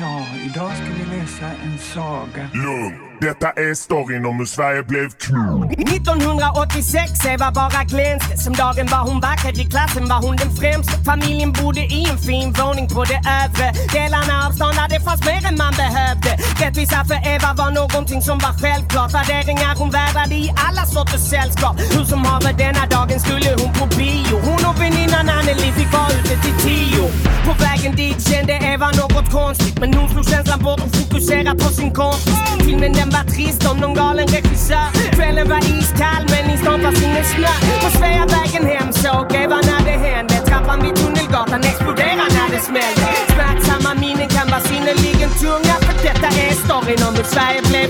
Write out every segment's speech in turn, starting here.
Ja, idag ska vi läsa en saga. Lugn. Detta är storyn om hur Sverige blev knull. 1986, Eva bara glänste. Som dagen var hon vacker, i klassen var hon den främste. Familjen bodde i en fin våning på det övre delarna av stan där det fanns mer än man behövde. Rättvisa för Eva var någonting som var självklart. Värderingar hon vädrade i alla sorters sällskap. Hur som haver denna dagen skulle hon på bio. Hon och väninnan Anneli fick vara ute till tio. På vägen dit kände Eva något konstigt. Men hon slog känslan bort och Fokusera på sin kompis. Filmen den var trist om någon galen regissör. Kvällen var iskall men i stan fanns ingen snö. På Sveavägen hem såg Eva när det hände. Trappan vid Tunnelgatan exploderade när det smällde. Smärtsamma minnen kan vara synnerligen tunga. För detta är storyn om hur Sverige blev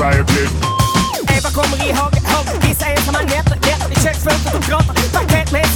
storyn om hur Sverige blev Eva kommer ihåg, ihåg vissa ensamma nätter Nätter i köksfönstret och gråter Paket med